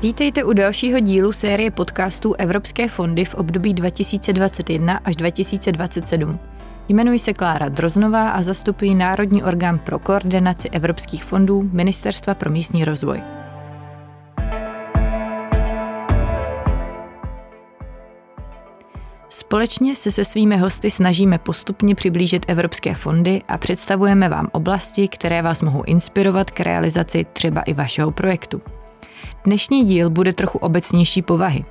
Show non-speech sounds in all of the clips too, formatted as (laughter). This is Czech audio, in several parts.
Vítejte u dalšího dílu série podcastů Evropské fondy v období 2021 až 2027. Jmenuji se Klára Droznová a zastupuji Národní orgán pro koordinaci evropských fondů Ministerstva pro místní rozvoj. Společně se se svými hosty snažíme postupně přiblížit evropské fondy a představujeme vám oblasti, které vás mohou inspirovat k realizaci třeba i vašeho projektu. Dnešní díl bude trochu obecnější povahy.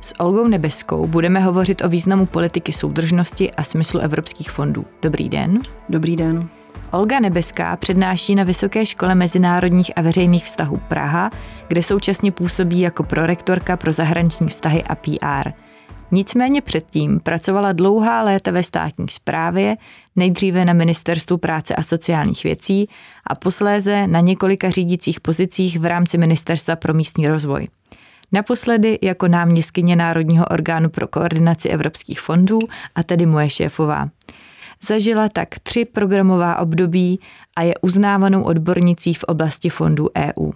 S Olgou Nebeskou budeme hovořit o významu politiky soudržnosti a smyslu evropských fondů. Dobrý den. Dobrý den. Olga Nebeská přednáší na Vysoké škole mezinárodních a veřejných vztahů Praha, kde současně působí jako prorektorka pro zahraniční vztahy a PR – Nicméně předtím pracovala dlouhá léta ve státní správě, nejdříve na Ministerstvu práce a sociálních věcí a posléze na několika řídících pozicích v rámci Ministerstva pro místní rozvoj. Naposledy jako náměstkyně Národního orgánu pro koordinaci evropských fondů a tedy moje šéfová. Zažila tak tři programová období a je uznávanou odbornicí v oblasti fondů EU.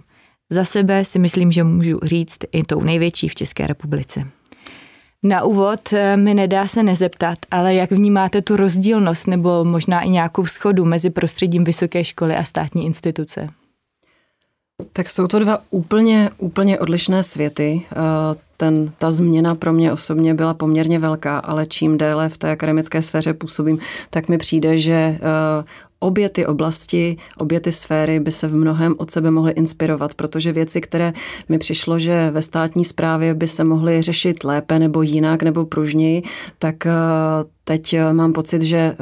Za sebe si myslím, že můžu říct i tou největší v České republice. Na úvod eh, mi nedá se nezeptat, ale jak vnímáte tu rozdílnost nebo možná i nějakou schodu mezi prostředím vysoké školy a státní instituce? Tak jsou to dva úplně, úplně odlišné světy. Eh, ten, ta změna pro mě osobně byla poměrně velká, ale čím déle v té akademické sféře působím, tak mi přijde, že eh, obě ty oblasti, obě ty sféry by se v mnohem od sebe mohly inspirovat, protože věci, které mi přišlo, že ve státní správě by se mohly řešit lépe nebo jinak nebo pružněji, tak eh, teď mám pocit, že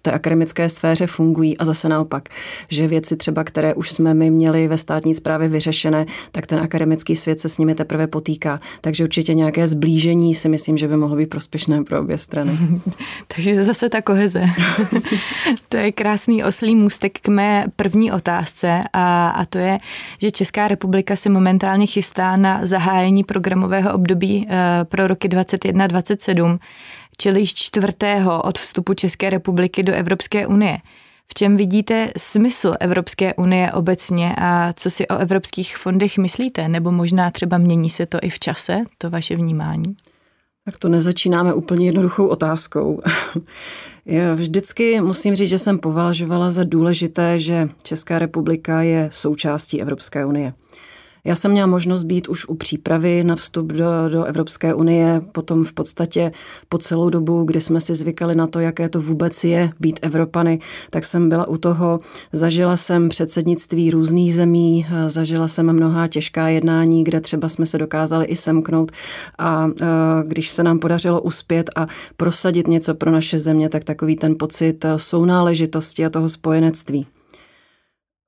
té akademické sféře fungují a zase naopak, že věci třeba, které už jsme my měli ve státní správě vyřešené, tak ten akademický svět se s nimi teprve potýká. Takže určitě nějaké zblížení si myslím, že by mohlo být prospěšné pro obě strany. (laughs) Takže zase ta koheze. (laughs) to je krásný oslý můstek k mé první otázce a, a to je, že Česká republika se momentálně chystá na zahájení programového období eh, pro roky 2021-2027 čili již čtvrtého od vstupu České republiky do Evropské unie. V čem vidíte smysl Evropské unie obecně a co si o evropských fondech myslíte? Nebo možná třeba mění se to i v čase, to vaše vnímání? Tak to nezačínáme úplně jednoduchou otázkou. (laughs) Já vždycky musím říct, že jsem považovala za důležité, že Česká republika je součástí Evropské unie. Já jsem měla možnost být už u přípravy na vstup do, do Evropské unie, potom v podstatě po celou dobu, kdy jsme si zvykali na to, jaké to vůbec je být Evropany, tak jsem byla u toho. Zažila jsem předsednictví různých zemí, zažila jsem mnohá těžká jednání, kde třeba jsme se dokázali i semknout a když se nám podařilo uspět a prosadit něco pro naše země, tak takový ten pocit sounáležitosti a toho spojenectví.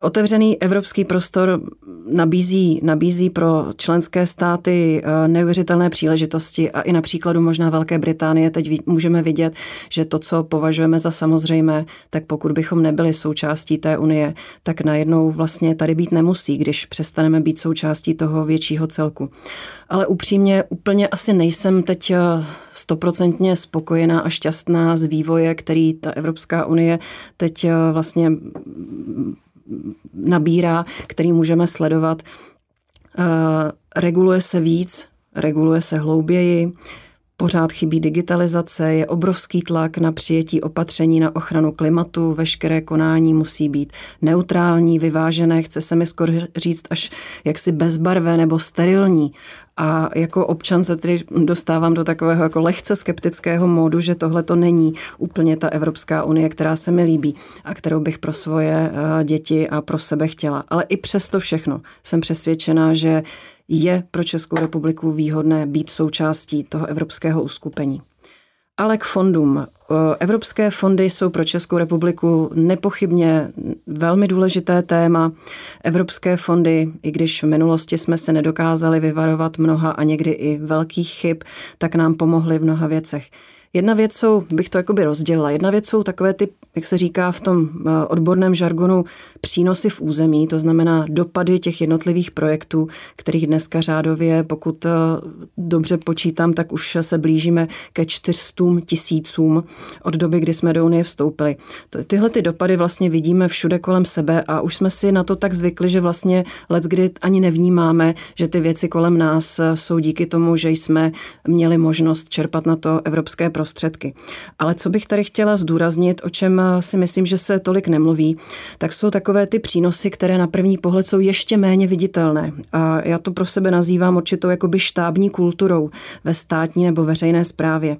Otevřený evropský prostor nabízí, nabízí pro členské státy eh, neuvěřitelné příležitosti a i na příkladu možná Velké Británie teď můžeme vidět, že to, co považujeme za samozřejmé, tak pokud bychom nebyli součástí té unie, tak najednou vlastně tady být nemusí, když přestaneme být součástí toho většího celku. Ale upřímně úplně asi nejsem teď eh, stoprocentně spokojená a šťastná z vývoje, který ta Evropská unie teď eh, vlastně nabírá, který můžeme sledovat. Eh, reguluje se víc, reguluje se hlouběji, Pořád chybí digitalizace, je obrovský tlak na přijetí opatření na ochranu klimatu, veškeré konání musí být neutrální, vyvážené, chce se mi skoro říct až jaksi bezbarvé nebo sterilní. A jako občan se tedy dostávám do takového jako lehce skeptického módu, že tohle to není úplně ta Evropská unie, která se mi líbí a kterou bych pro svoje eh, děti a pro sebe chtěla. Ale i přesto všechno jsem přesvědčená, že je pro Českou republiku výhodné být součástí toho evropského uskupení. Ale k fondům. Evropské fondy jsou pro Českou republiku nepochybně velmi důležité téma. Evropské fondy, i když v minulosti jsme se nedokázali vyvarovat mnoha a někdy i velkých chyb, tak nám pomohly v mnoha věcech. Jedna věc jsou, bych to jakoby rozdělila, jedna věc jsou takové ty, jak se říká v tom eh, odborném žargonu, přínosy v území, to znamená dopady těch jednotlivých projektů, kterých dneska řádově, pokud eh, dobře počítám, tak už se blížíme ke 400 tisícům od doby, kdy jsme do Unie vstoupili. Tyhle ty dopady vlastně vidíme všude kolem sebe a už jsme si na to tak zvykli, že vlastně let, kdy ani nevnímáme, že ty věci kolem nás eh, jsou díky tomu, že jsme měli možnost čerpat na to evropské prostředky. Ale co bych tady chtěla zdůraznit, o čem eh, si myslím, že se tolik nemluví, tak jsou takové ty přínosy, které na první pohled jsou ještě méně viditelné. A já to pro sebe nazývám určitou jakoby štábní kulturou ve státní nebo veřejné správě.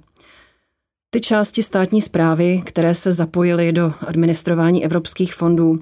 Ty části státní zprávy, které se zapojily do administrování evropských fondů,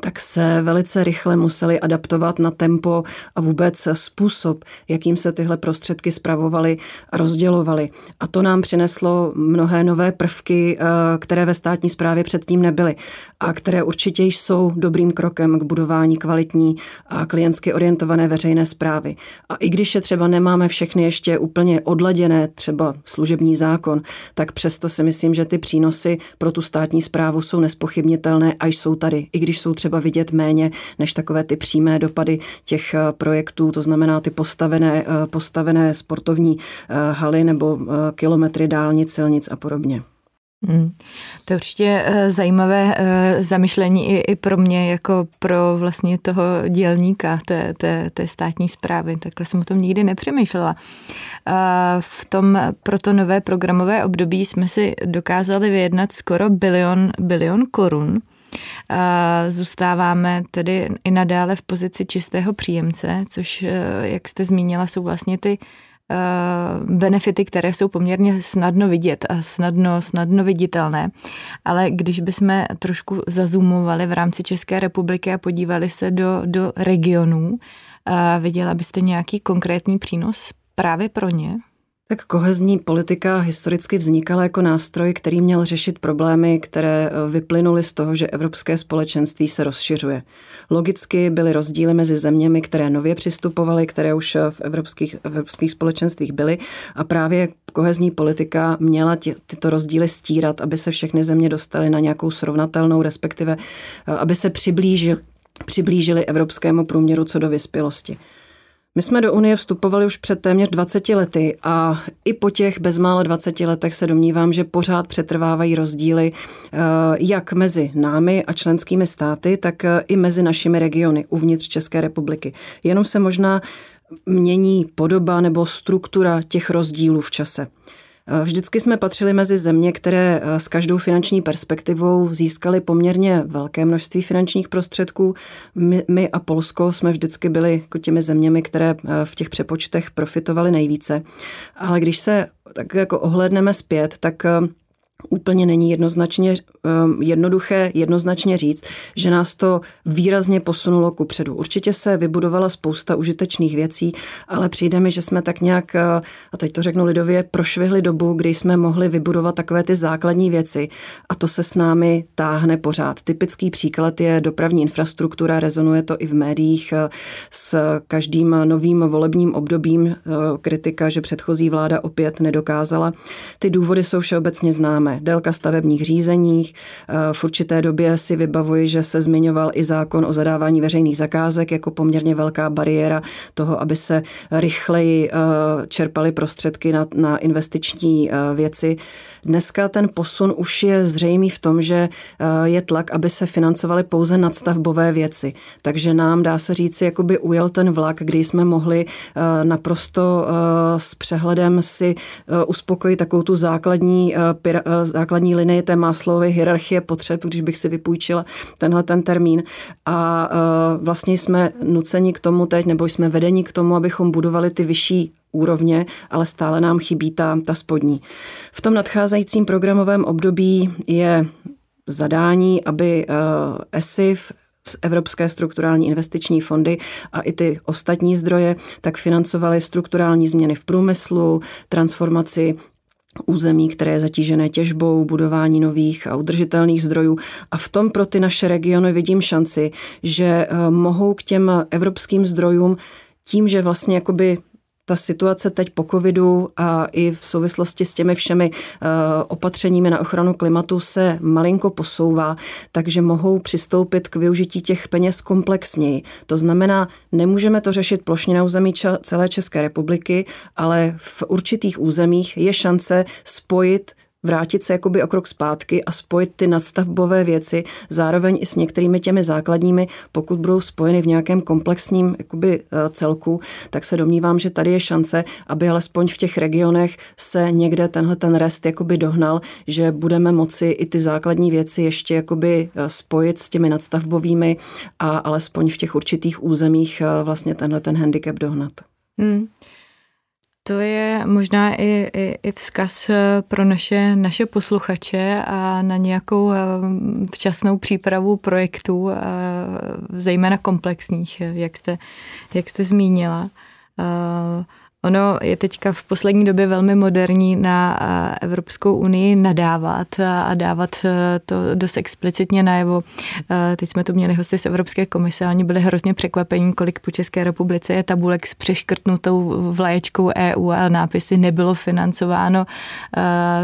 tak se velice rychle museli adaptovat na tempo a vůbec způsob, jakým se tyhle prostředky spravovaly a rozdělovaly. A to nám přineslo mnohé nové prvky, eh, které ve státní správě předtím nebyly a které určitě jsou dobrým krokem k budování kvalitní a klientsky orientované veřejné zprávy. A i když je třeba nemáme všechny ještě úplně odladěné, třeba služební zákon, tak přesto si myslím, že ty přínosy pro tu státní zprávu jsou nespochybnitelné a jsou tady, i když jsou třeba vidět méně než takové ty přímé dopady těch eh, projektů, to znamená ty postavené, eh, postavené sportovní eh, haly nebo kilometry dálnic, silnic a podobně. Hmm. To je určitě zajímavé zamyšlení i, i pro mě, jako pro vlastně toho dělníka té, té, té státní zprávy. Takhle jsem o tom nikdy nepřemýšlela. V tom pro to nové programové období jsme si dokázali vyjednat skoro bilion, bilion korun Zůstáváme tedy i nadále v pozici čistého příjemce, což, eh, jak jste zmínila, jsou vlastně ty eh, benefity, které jsou poměrně snadno vidět a snadno, snadno viditelné. Ale když bychom trošku zazumovali v rámci České republiky a podívali se do, do regionů, viděla byste nějaký konkrétní přínos právě pro ně? Tak kohezní politika historicky vznikala jako nástroj, který měl řešit problémy, které eh, vyplynuly z toho, že evropské společenství se rozšiřuje. Logicky byly rozdíly mezi zeměmi, které nově přistupovaly, které už eh, v evropských, v evropských společenstvích byly a právě kohezní politika měla tě, tyto rozdíly stírat, aby se všechny země dostaly na nějakou srovnatelnou, respektive eh, aby se přiblížili, přiblížili evropskému průměru co do vyspělosti. My jsme do Unie vstupovali už před téměř 20 lety a i po těch bezmála 20 letech se domnívám, že pořád přetrvávají rozdíly eh, jak mezi námi a členskými státy, tak eh, i mezi našimi regiony uvnitř České republiky. Jenom se možná mění podoba nebo struktura těch rozdílů v čase. Eh, vždycky jsme patřili mezi země, které eh, s každou finanční perspektivou získaly poměrně velké množství finančních prostředků. My, my a Polsko jsme vždycky byli jako těmi zeměmi, které eh, v těch přepočtech profitovaly nejvíce. Ale když se tak jako ohledneme zpět, tak úplně není jednoznačně ehm, jednoduché jednoznačně říct, že nás to výrazně posunulo ku předu. Určitě se vybudovala spousta užitečných věcí, ale přijde mi, že jsme tak nějak, eh, a teď to řeknu lidově, prošvihli dobu, kdy jsme mohli vybudovat takové ty základní věci a to se s námi táhne pořád. Typický příklad je dopravní infrastruktura, rezonuje to i v médiích eh, s každým novým volebním obdobím eh, kritika, že předchozí vláda opět nedokázala. Ty důvody jsou všeobecně známé délka stavebních řízeních. Eh, v určité době si vybavuji, že se zmiňoval i zákon o zadávání veřejných zakázek jako poměrně velká bariéra toho, aby se rychleji eh, čerpaly prostředky na, na investiční eh, věci. Dneska ten posun už je zřejmý v tom, že je tlak, aby se financovaly pouze nadstavbové věci. Takže nám dá se říci, jakoby ujel ten vlak, kdy jsme mohli naprosto s přehledem si uspokojit takovou tu základní základní linie té Maslovy hierarchie potřeb, když bych si vypůjčila tenhle ten termín. A e, vlastně jsme nuceni k tomu teď, nebo jsme vedeni k tomu, abychom budovali ty vyšší úrovně, ale stále nám chybí ta, ta spodní. V tom nadcházejícím programovém období je zadání, aby e, ESIF, Evropské strukturální investiční fondy a i ty ostatní zdroje, tak financovaly strukturální změny v průmyslu, transformaci území, které je zatížené těžbou, budování nových a udržitelných zdrojů. A v tom pro ty naše regiony vidím šanci, že eh, mohou k těm evropským zdrojům tím, že vlastně jakoby ta situace teď po covidu a i v souvislosti s těmi všemi eh, opatřeními na ochranu klimatu se malinko posouvá, takže mohou přistoupit k využití těch peněz komplexněji. To znamená, nemůžeme to řešit plošně na území celé České republiky, ale v určitých územích je šance spojit vrátit se jakoby o krok zpátky a spojit ty nadstavbové věci zároveň i s některými těmi základními, pokud budou spojeny v nějakém komplexním jakoby eh, celku, tak se domnívám, že tady je šance, aby alespoň v těch regionech se někde tenhle ten rest jakoby dohnal, že budeme moci i ty základní věci ještě jakoby eh, spojit s těmi nadstavbovými a alespoň v těch určitých územích eh, vlastně tenhle ten handicap dohnat. Hmm. To je možná i, i, i vzkaz eh, pro naše, naše posluchače a na nějakou eh, včasnou přípravu projektů, eh, zejména komplexních, jak jste, jak jste zmínila. Ono je teďka v poslední době velmi moderní na Evropskou unii nadávat a dávat e, to dost explicitně najevo. E, teď jsme tu měli hosty z Evropské komise a oni byli hrozně překvapení, kolik po České republice je tabulek s přeškrtnutou vlaječkou EU a nápisy nebylo financováno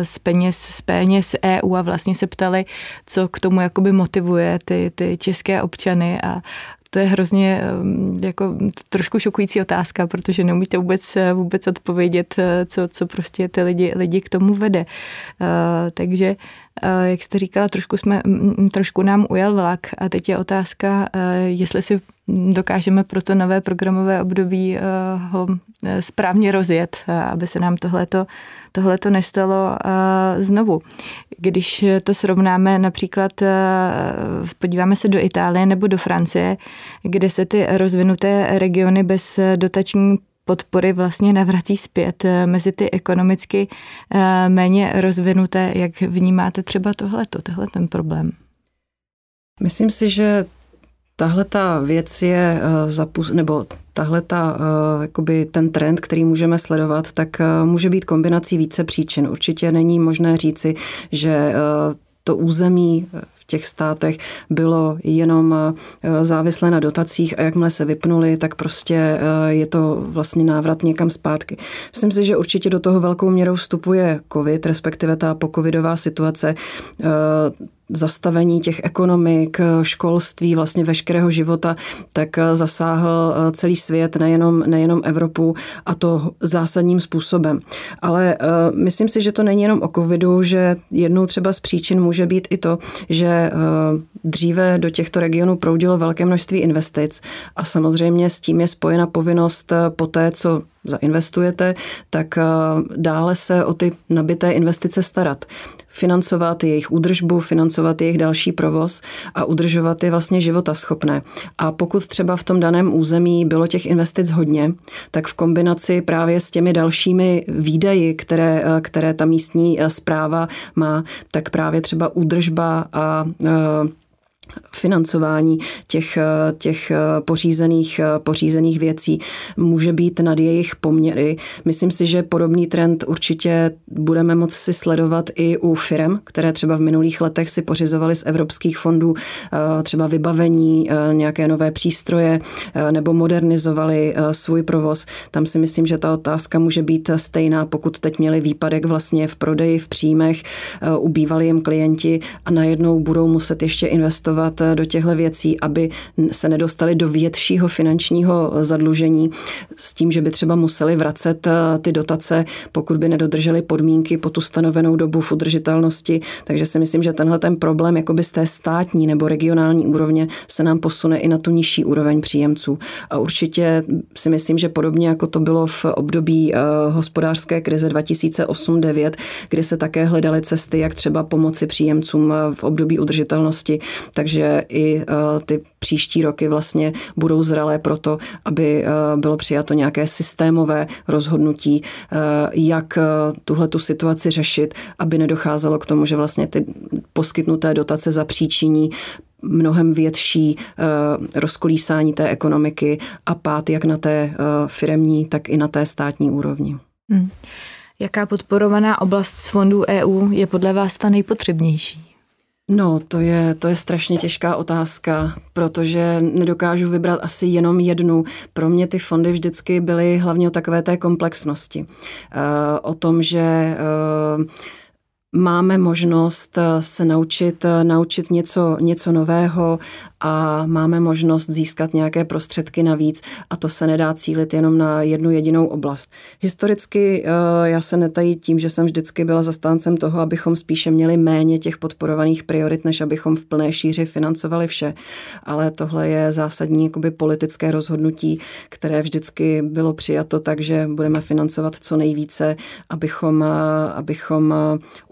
z peněz, z peněz EU a vlastně se ptali, co k tomu jakoby motivuje ty, ty české občany a to je hrozně jako trošku šokující otázka, protože neumíte vůbec, vůbec odpovědět, eh, co, co prostě ty lidi, lidi k tomu vede. Eh, takže eh, jak jste říkala, trošku, jsme, trošku nám ujel vlak a teď je otázka, jestli si dokážeme pro to nové programové období ho správně rozjet, aby se nám tohleto tohle to nestalo znovu. Když to srovnáme například, podíváme se do Itálie nebo do Francie, kde se ty rozvinuté regiony bez dotační podpory vlastně navrací zpět eh, mezi ty ekonomicky méně rozvinuté. Jak vnímáte třeba tohleto, tohle ten problém? Myslím si, že tahle ta věc je zapus, nebo tahle ta, jakoby ten trend, který můžeme sledovat, tak může být kombinací více příčin. Určitě není možné říci, že to území těch státech bylo jenom závislé na dotacích a jakmile se vypnuli, tak prostě je to vlastně návrat někam zpátky. Myslím si, že určitě do toho velkou měrou vstupuje covid, respektive ta pokovidová situace zastavení těch ekonomik, školství, vlastně veškerého života, tak zasáhl eh, celý svět, nejenom, nejenom Evropu a to zásadním způsobem. Ale uh, myslím si, že to není jenom o covidu, že jednou třeba z příčin může být i to, že dříve do těchto regionů proudilo velké množství investic a samozřejmě s tím je spojena povinnost po té, co zainvestujete, tak dále se o ty nabité investice starat financovat jejich údržbu, financovat jejich další provoz a udržovat je vlastně života schopné. A pokud třeba v tom daném území bylo těch investic hodně, tak v kombinaci právě s těmi dalšími výdaji, které, které ta místní zpráva má, tak právě třeba údržba a financování těch, těch pořízených, pořízených věcí může být nad jejich poměry. Myslím si, že podobný trend určitě budeme moci si sledovat i u firm, které třeba v minulých letech si pořizovaly z evropských fondů eh, třeba vybavení, eh, nějaké nové přístroje eh, nebo modernizovali svůj provoz. Tam si myslím, že ta otázka může být stejná, pokud teď měli výpadek vlastně v prodeji, v příjmech, ubývali jim klienti a najednou budou muset ještě investovat investovat eh, do těchto věcí, aby se nedostali do většího finančního zadlužení s tím, že by třeba museli vracet eh, ty dotace, pokud by nedodrželi podmínky po tu stanovenou dobu v udržitelnosti. Takže si myslím, že tenhle ten problém jakoby z té státní nebo regionální úrovně se nám posune i na tu nižší úroveň příjemců. A určitě si myslím, že podobně jako to bylo v období eh, hospodářské krize 2008-2009, kdy se také hledaly cesty, jak třeba pomoci příjemcům v období udržitelnosti, takže i eh, ty příští roky vlastně budou zralé proto, aby eh, bylo přijato nějaké systémové rozhodnutí, eh, jak tuhle tu situaci řešit, aby nedocházelo k tomu, že vlastně ty poskytnuté dotace za příčiní mnohem větší rozkolísání té ekonomiky a pád jak na té firemní, tak i na té státní úrovni. Hmm. Jaká podporovaná oblast z fondů EU je podle vás ta nejpotřebnější? No, to je, to je strašně těžká otázka, protože nedokážu vybrat asi jenom jednu. Pro mě ty fondy vždycky byly hlavně o takové té komplexnosti. Uh, o tom, že uh, máme možnost eh, se naučit, eh, naučit něco, něco nového a máme možnost získat nějaké prostředky navíc a to se nedá cílit jenom na jednu jedinou oblast. Historicky eh, já se netají tím, že jsem vždycky byla zastáncem toho, abychom spíše měli méně těch podporovaných priorit, než abychom v plné šíři financovali vše. Ale tohle je zásadní jakoby politické rozhodnutí, které vždycky bylo přijato tak, že budeme financovat co nejvíce, abychom, abychom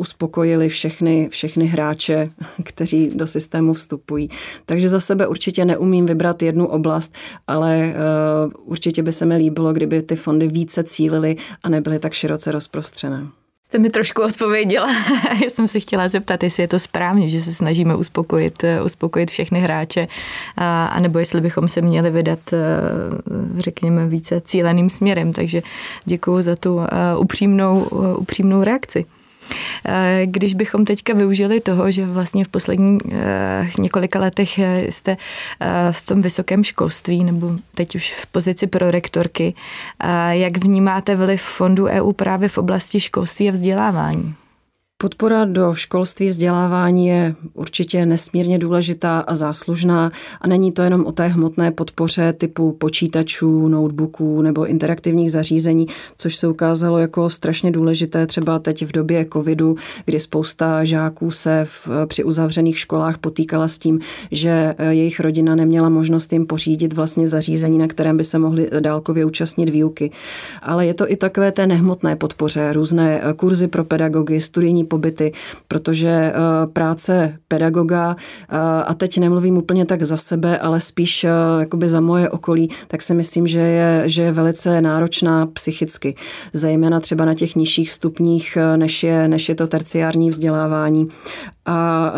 uspokojili všechny, všechny hráče, kteří do systému vstupují. Takže za sebe určitě neumím vybrat jednu oblast, ale uh, určitě by se mi líbilo, kdyby ty fondy více cílily a nebyly tak široce rozprostřené. Jste mi trošku odpověděla. (laughs) Já jsem se chtěla zeptat, jestli je to správně, že se snažíme uspokojit, eh, uspokojit všechny hráče, a, anebo jestli bychom se měli vydat, eh, řekněme, více cíleným směrem. Takže děkuji za tu upřímnou, upřímnou reakci. Eh, když bychom teďka využili toho, že vlastně v posledních eh, několika letech eh, jste v tom vysokém školství nebo teď už v pozici prorektorky, jak vnímáte vliv fondu EU právě v oblasti školství a vzdělávání? Podpora do školství vzdělávání je určitě nesmírně důležitá a záslužná a není to jenom o té hmotné podpoře typu počítačů, notebooků nebo interaktivních zařízení, což se ukázalo jako strašně důležité třeba teď v době covidu, kdy spousta žáků se v, při uzavřených školách potýkala s tím, že jejich rodina neměla možnost jim pořídit vlastně zařízení, na kterém by se mohli dálkově účastnit výuky. Ale je to i takové té nehmotné podpoře, různé kurzy pro pedagogy, studijní pobyty, protože eh, práce pedagoga, eh, a teď nemluvím úplně tak za sebe, ale spíš eh, jakoby za moje okolí, tak si myslím, že je, že je velice náročná psychicky, zejména třeba na těch nižších stupních, než je, než je to terciární vzdělávání. A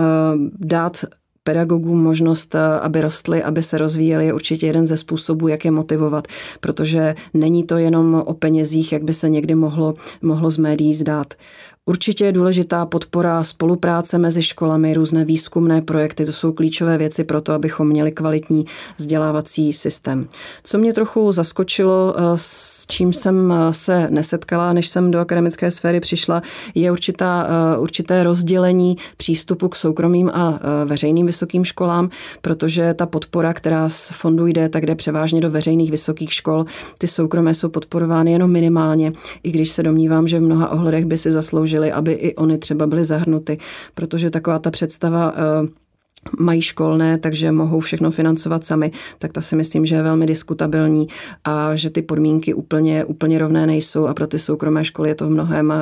dát pedagogům možnost, aby rostly, aby se rozvíjeli, je určitě jeden ze způsobů, jak je motivovat, protože není to jenom o penězích, jak by se někdy mohlo, mohlo z médií zdát. Určitě je důležitá podpora spolupráce mezi školami, různé výzkumné projekty, to jsou klíčové věci pro to, abychom měli kvalitní vzdělávací systém. Co mě trochu zaskočilo, eh, s čím jsem eh, se nesetkala, než jsem do akademické sféry přišla, je určitá, eh, určité rozdělení přístupu k soukromým a veřejným vysokým školám, protože ta podpora, která z fondu jde, tak jde převážně do veřejných vysokých škol. Ty soukromé jsou podporovány jenom minimálně, i když se domnívám, že v mnoha ohledech by si zasloužili snažili, aby i oni třeba byly zahrnuty, protože taková ta představa eh, mají školné, takže mohou všechno financovat sami, tak ta si myslím, že je velmi diskutabilní a že ty podmínky úplně, úplně rovné nejsou a pro ty soukromé školy je to v mnohem eh,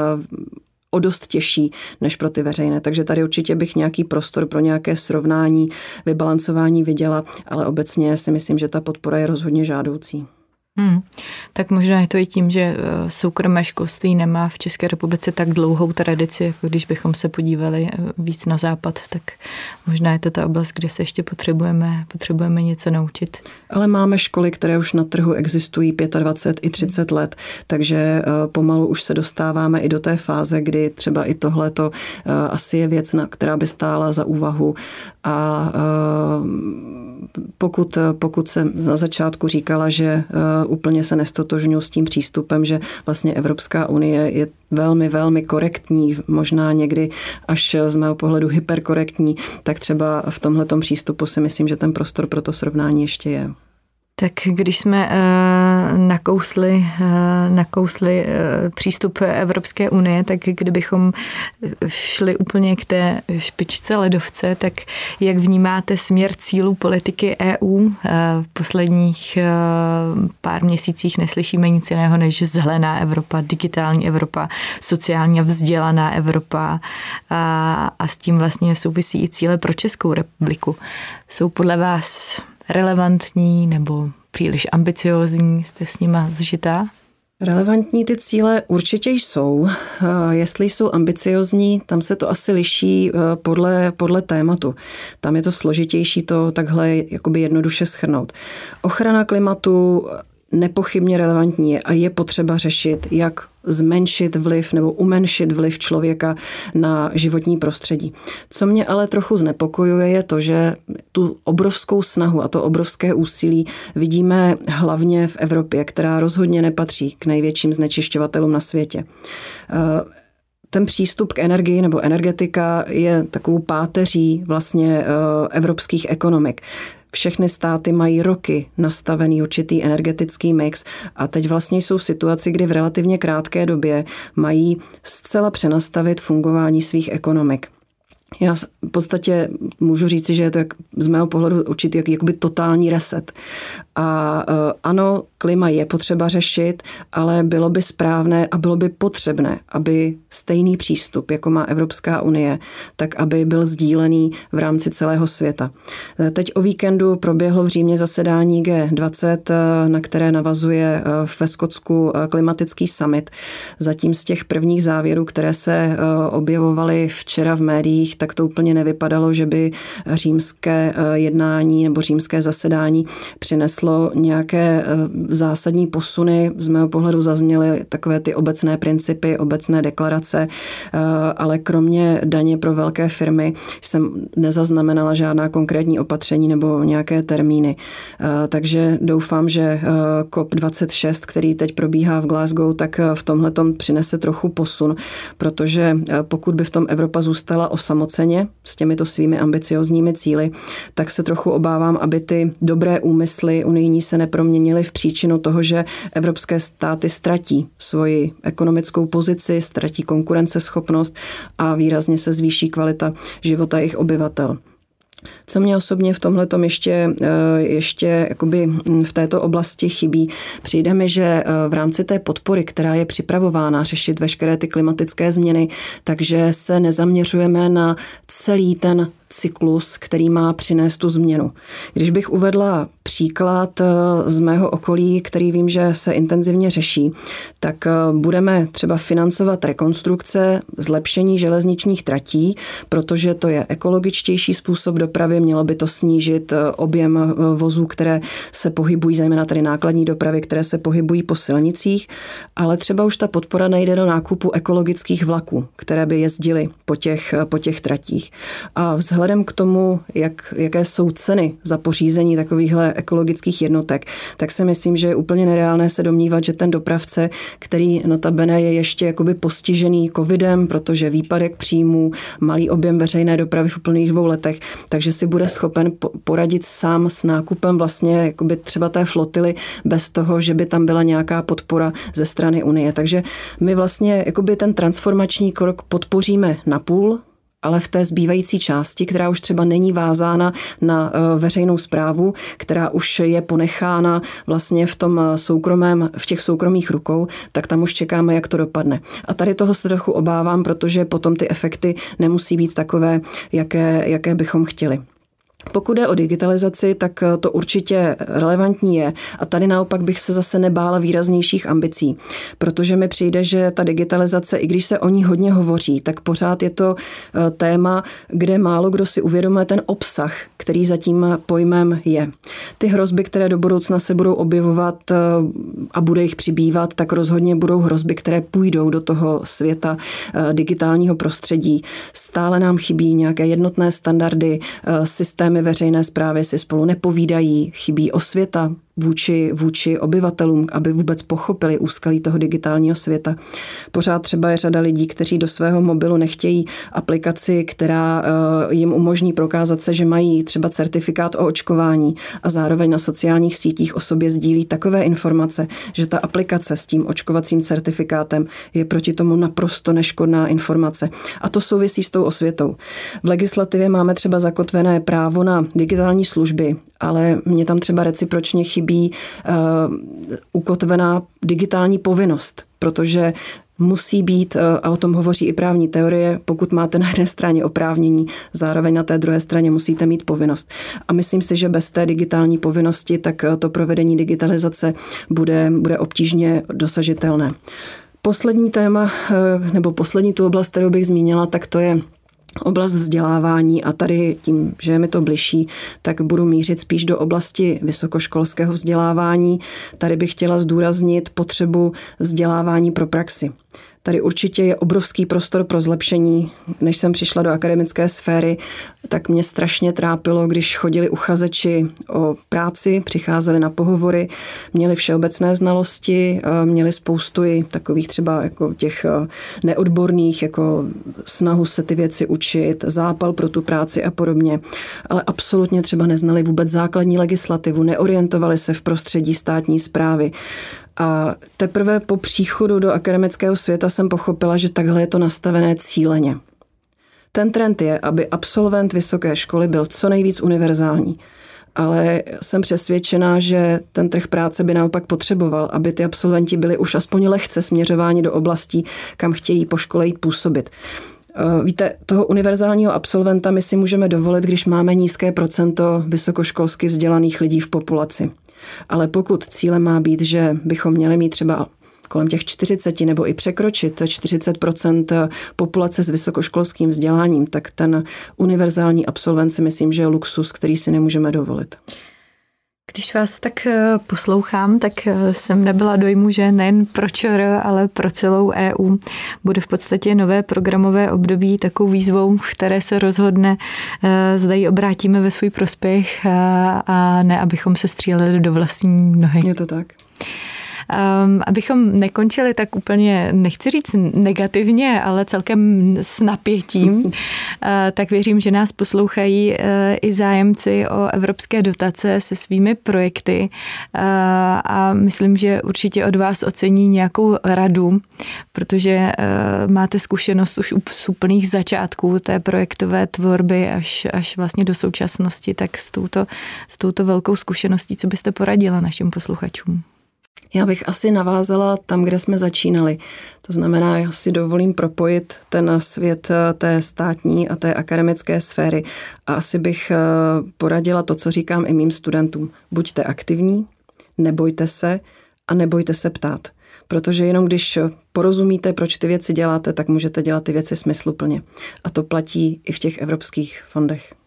o dost těžší než pro ty veřejné. Takže tady určitě bych nějaký prostor pro nějaké srovnání, vybalancování viděla, ale obecně si myslím, že ta podpora je rozhodně žádoucí. Hmm. Tak možná je to i tím, že eh, soukromé školství nemá v České republice tak dlouhou tradici, jako když bychom se podívali eh, víc na západ, tak možná je to ta oblast, kde se ještě potřebujeme, potřebujeme něco naučit. Ale máme školy, které už na trhu existují 25 i 30 let, takže eh, pomalu už se dostáváme i do té fáze, kdy třeba i tohle to asi je věc, která by stála za úvahu a pokud, pokud se na začátku říkala, že úplně se nestotožňuji s tím přístupem, že vlastně Evropská unie je velmi, velmi korektní, možná někdy až z mého pohledu hyperkorektní, tak třeba v tomhle přístupu si myslím, že ten prostor pro to srovnání ještě je. Tak když jsme uh, nakousli, uh, nakousli uh, přístup Evropské unie, tak kdybychom šli úplně k té špičce ledovce, tak jak vnímáte směr cílů politiky EU? V posledních pár měsících neslyšíme nic jiného než zelená Evropa, digitální Evropa, sociálně vzdělaná Evropa a, a s tím vlastně souvisí i cíle pro Českou republiku. Jsou podle vás relevantní nebo příliš ambiciozní? Jste s nima zžitá? Relevantní ty cíle určitě jsou. Eh, jestli jsou ambiciozní, tam se to asi liší eh, podle, podle tématu. Tam je to složitější to takhle jakoby jednoduše schrnout. Ochrana klimatu nepochybně relevantní a je potřeba řešit, jak zmenšit vliv nebo umenšit vliv člověka na životní prostředí. Co mě ale trochu znepokojuje, je to, že tu obrovskou snahu a to obrovské úsilí vidíme hlavně v Evropě, která rozhodně nepatří k největším znečišťovatelům na světě ten přístup k energii nebo energetika je takovou páteří vlastně eh, evropských ekonomik. Všechny státy mají roky nastavený určitý energetický mix a teď vlastně jsou v situaci, kdy v relativně krátké době mají zcela přenastavit fungování svých ekonomik. Já v podstatě můžu říci, že je to jak, z mého pohledu určitý jak, jakoby totální reset. A e, ano, klima je potřeba řešit, ale bylo by správné a bylo by potřebné, aby stejný přístup, jako má Evropská unie, tak aby byl sdílený v rámci celého světa. Teď o víkendu proběhlo v Římě zasedání G20, e, na které navazuje ve Skotsku klimatický summit. Zatím z těch prvních závěrů, které se objevovaly včera v médiích, tak to úplně nevypadalo, že by římské jednání nebo římské zasedání přineslo nějaké eh, zásadní posuny. Z mého pohledu zazněly takové ty obecné principy, obecné deklarace, eh, ale kromě daně pro velké firmy jsem nezaznamenala žádná konkrétní opatření nebo nějaké termíny. Eh, takže doufám, že COP26, který teď probíhá v Glasgow, tak v tomhle přinese trochu posun, protože pokud by v tom Evropa zůstala osamoceně s těmito svými ambiciozními cíly, tak se trochu obávám, aby ty dobré úmysly unijní se neproměnily v příčinu toho, že evropské státy ztratí svoji ekonomickou pozici, ztratí konkurenceschopnost a výrazně se zvýší kvalita života jejich obyvatel. Co mě osobně v tomhle ještě, eh, ještě jakoby hm, v této oblasti chybí, přijde mi, že eh, v rámci té podpory, která je připravována řešit veškeré ty klimatické změny, takže se nezaměřujeme na celý ten cyklus, který má přinést tu změnu. Když bych uvedla příklad eh, z mého okolí, který vím, že se intenzivně řeší, tak eh, budeme třeba financovat rekonstrukce, zlepšení železničních tratí, protože to je ekologičtější způsob dopravy, mělo by to snížit eh, objem vozů, které se pohybují, zejména tady nákladní dopravy, které se pohybují po silnicích, ale třeba už ta podpora nejde do nákupu ekologických vlaků, které by jezdily po těch, po těch tratích. A vzhledem vzhledem k tomu, jak, jaké jsou ceny za pořízení takovýchhle ekologických jednotek, tak si myslím, že je úplně nereálné se domnívat, že ten dopravce, který notabene je ještě jakoby postižený covidem, protože výpadek příjmů, malý objem veřejné dopravy v úplných dvou letech, takže si bude schopen poradit sám s nákupem vlastně jakoby třeba té flotily bez toho, že by tam byla nějaká podpora ze strany Unie. Takže my vlastně jakoby ten transformační krok podpoříme na půl, ale v té zbývající části, která už třeba není vázána na eh, veřejnou zprávu, která už je ponechána vlastně v tom eh, soukromém, v těch soukromých rukou, tak tam už čekáme, jak to dopadne. A tady toho se trochu obávám, protože potom ty efekty nemusí být takové, jaké, jaké bychom chtěli. Pokud je o digitalizaci, tak eh, to určitě relevantní je. A tady naopak bych se zase nebála výraznějších ambicí, protože mi přijde, že ta digitalizace, i když se o ní hodně hovoří, tak pořád je to eh, téma, kde málo kdo si uvědomuje ten obsah, který za tím pojmem je. Ty hrozby, které do budoucna se budou objevovat eh, a bude jich přibývat, tak rozhodně budou hrozby, které půjdou do toho světa digitálního prostředí. Stále nám chybí nějaké jednotné standardy, systémy systémy veřejné zprávy si spolu nepovídají, chybí osvěta, vůči, vůči obyvatelům, aby vůbec pochopili úskalí toho digitálního světa. Pořád třeba je řada lidí, kteří do svého mobilu nechtějí aplikaci, která eh, jim umožní prokázat se, že mají třeba certifikát o očkování a zároveň na sociálních sítích o sobě sdílí takové informace, že ta aplikace s tím očkovacím certifikátem je proti tomu naprosto neškodná informace. A to souvisí s tou osvětou. V legislativě máme třeba zakotvené právo na digitální služby, ale mě tam třeba recipročně chybí chybí uh, ukotvená digitální povinnost, protože musí být, eh, a o tom hovoří i právní teorie, pokud máte na jedné straně oprávnění, zároveň na té druhé straně musíte mít povinnost. A myslím si, že bez té digitální povinnosti, tak eh, to provedení digitalizace bude, bude obtížně dosažitelné. Poslední téma, nebo poslední tu oblast, kterou bych zmínila, tak to je oblast vzdělávání a tady tím, že je mi to bližší, tak budu mířit spíš do oblasti vysokoškolského vzdělávání. Tady bych chtěla zdůraznit potřebu vzdělávání pro praxi. Tady určitě je obrovský prostor pro zlepšení. Než jsem přišla do akademické sféry, tak mě strašně trápilo, když chodili uchazeči o práci, přicházeli na pohovory, měli všeobecné znalosti, eh, měli spoustu i takových třeba jako těch eh, neodborných, jako snahu se ty věci učit, zápal pro tu práci a podobně, ale absolutně třeba neznali vůbec základní legislativu, neorientovali se v prostředí státní zprávy. A teprve po příchodu do akademického světa jsem pochopila, že takhle je to nastavené cíleně. Ten trend je, aby absolvent vysoké školy byl co nejvíc univerzální. Ale jsem přesvědčená, že ten trh práce by naopak potřeboval, aby ty absolventi byli už aspoň lehce směřováni do oblastí, kam chtějí po škole jít působit. Eh, víte, toho univerzálního absolventa my si můžeme dovolit, když máme nízké procento vysokoškolsky vzdělaných lidí v populaci. Ale pokud cílem má být, že bychom měli mít třeba kolem těch 40 nebo i překročit 40% populace s vysokoškolským vzděláním, tak ten univerzální absolvent si myslím, že je luxus, který si nemůžeme dovolit. Když vás tak eh, poslouchám, tak eh, jsem nebyla dojmu, že nejen pro ČR, ale pro celou EU bude v podstatě nové programové období takovou výzvou, které se rozhodne, eh, zda ji obrátíme ve svůj prospěch a ne, abychom se stříleli do vlastní nohy. Je to tak. Um, abychom nekončili tak úplně, nechci říct negativně, ale celkem s napětím, uh, tak věřím, že nás poslouchají uh, i zájemci o evropské dotace se svými projekty uh, a myslím, že určitě od vás ocení nějakou radu, protože uh, máte zkušenost už z úplných začátků té projektové tvorby až, až vlastně do současnosti, tak s touto, s touto velkou zkušeností, co byste poradila našim posluchačům? Já bych asi navázala tam, kde jsme začínali. To znamená, já si dovolím propojit ten svět eh, té státní a té akademické sféry a asi bych eh, poradila to, co říkám i mým studentům. Buďte aktivní, nebojte se a nebojte se ptát. Protože jenom když porozumíte, proč ty věci děláte, tak můžete dělat ty věci smysluplně. A to platí i v těch evropských fondech.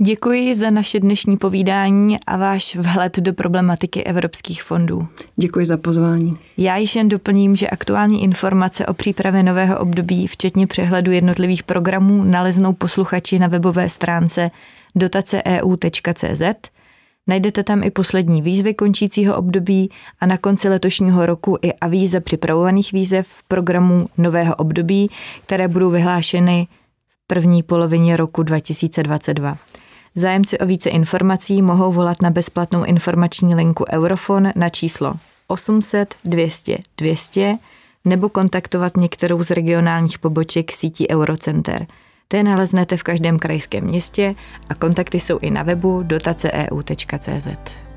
Děkuji za naše dnešní povídání a váš vhled do problematiky evropských fondů. Děkuji za pozvání. Já již jen doplním, že aktuální informace o přípravě nového období, včetně přehledu jednotlivých programů, naleznou posluchači na webové stránce dotaceeu.cz. Najdete tam i poslední výzvy končícího období a na konci letošního roku i avíze připravovaných výzev v programu nového období, které budou vyhlášeny v první polovině roku 2022. Zájemci o více informací mohou volat na bezplatnou informační linku Eurofon na číslo 800 200 200 nebo kontaktovat některou z regionálních poboček sítí Eurocenter. Té naleznete v každém krajském městě a kontakty jsou i na webu dotaceeu.cz.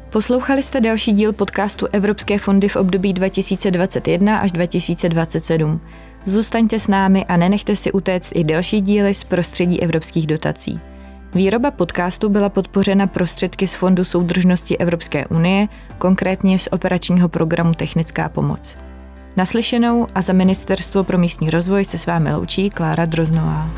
Poslouchali jste další díl podcastu Evropské fondy v období 2021 až 2027. Zůstaňte s námi a nenechte si utéct i další díly z prostředí evropských dotací. Výroba podcastu byla podpořena prostředky z Fondu soudržnosti Evropské unie, konkrétně z operačního programu Technická pomoc. Naslyšenou a za Ministerstvo pro místní rozvoj se s vámi loučí Klára Droznová.